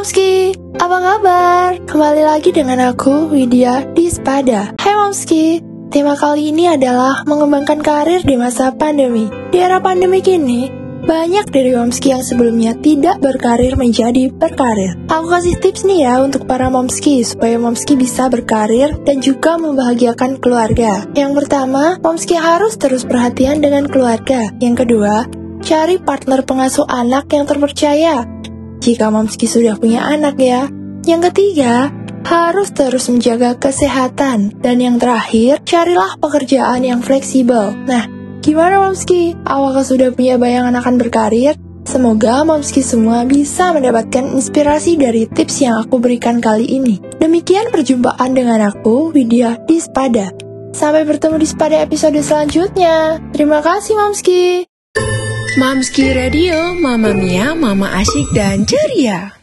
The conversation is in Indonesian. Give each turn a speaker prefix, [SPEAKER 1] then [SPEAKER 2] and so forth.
[SPEAKER 1] Momski, apa kabar? Kembali lagi dengan aku, Widya Dispada. Hai Momski, tema kali ini adalah mengembangkan karir di masa pandemi. Di era pandemi kini, banyak dari Momski yang sebelumnya tidak berkarir menjadi berkarir. Aku kasih tips nih ya untuk para Momski supaya Momski bisa berkarir dan juga membahagiakan keluarga. Yang pertama, Momski harus terus perhatian dengan keluarga. Yang kedua, cari partner pengasuh anak yang terpercaya jika Momski sudah punya anak ya. Yang ketiga, harus terus menjaga kesehatan. Dan yang terakhir, carilah pekerjaan yang fleksibel. Nah, gimana Momski? Apakah sudah punya bayangan akan berkarir? Semoga Momski semua bisa mendapatkan inspirasi dari tips yang aku berikan kali ini. Demikian perjumpaan dengan aku, Widya di Spada. Sampai bertemu di Spada episode selanjutnya. Terima kasih Momski.
[SPEAKER 2] Mamski Radio, Mama Mia, Mama Asyik dan Ceria.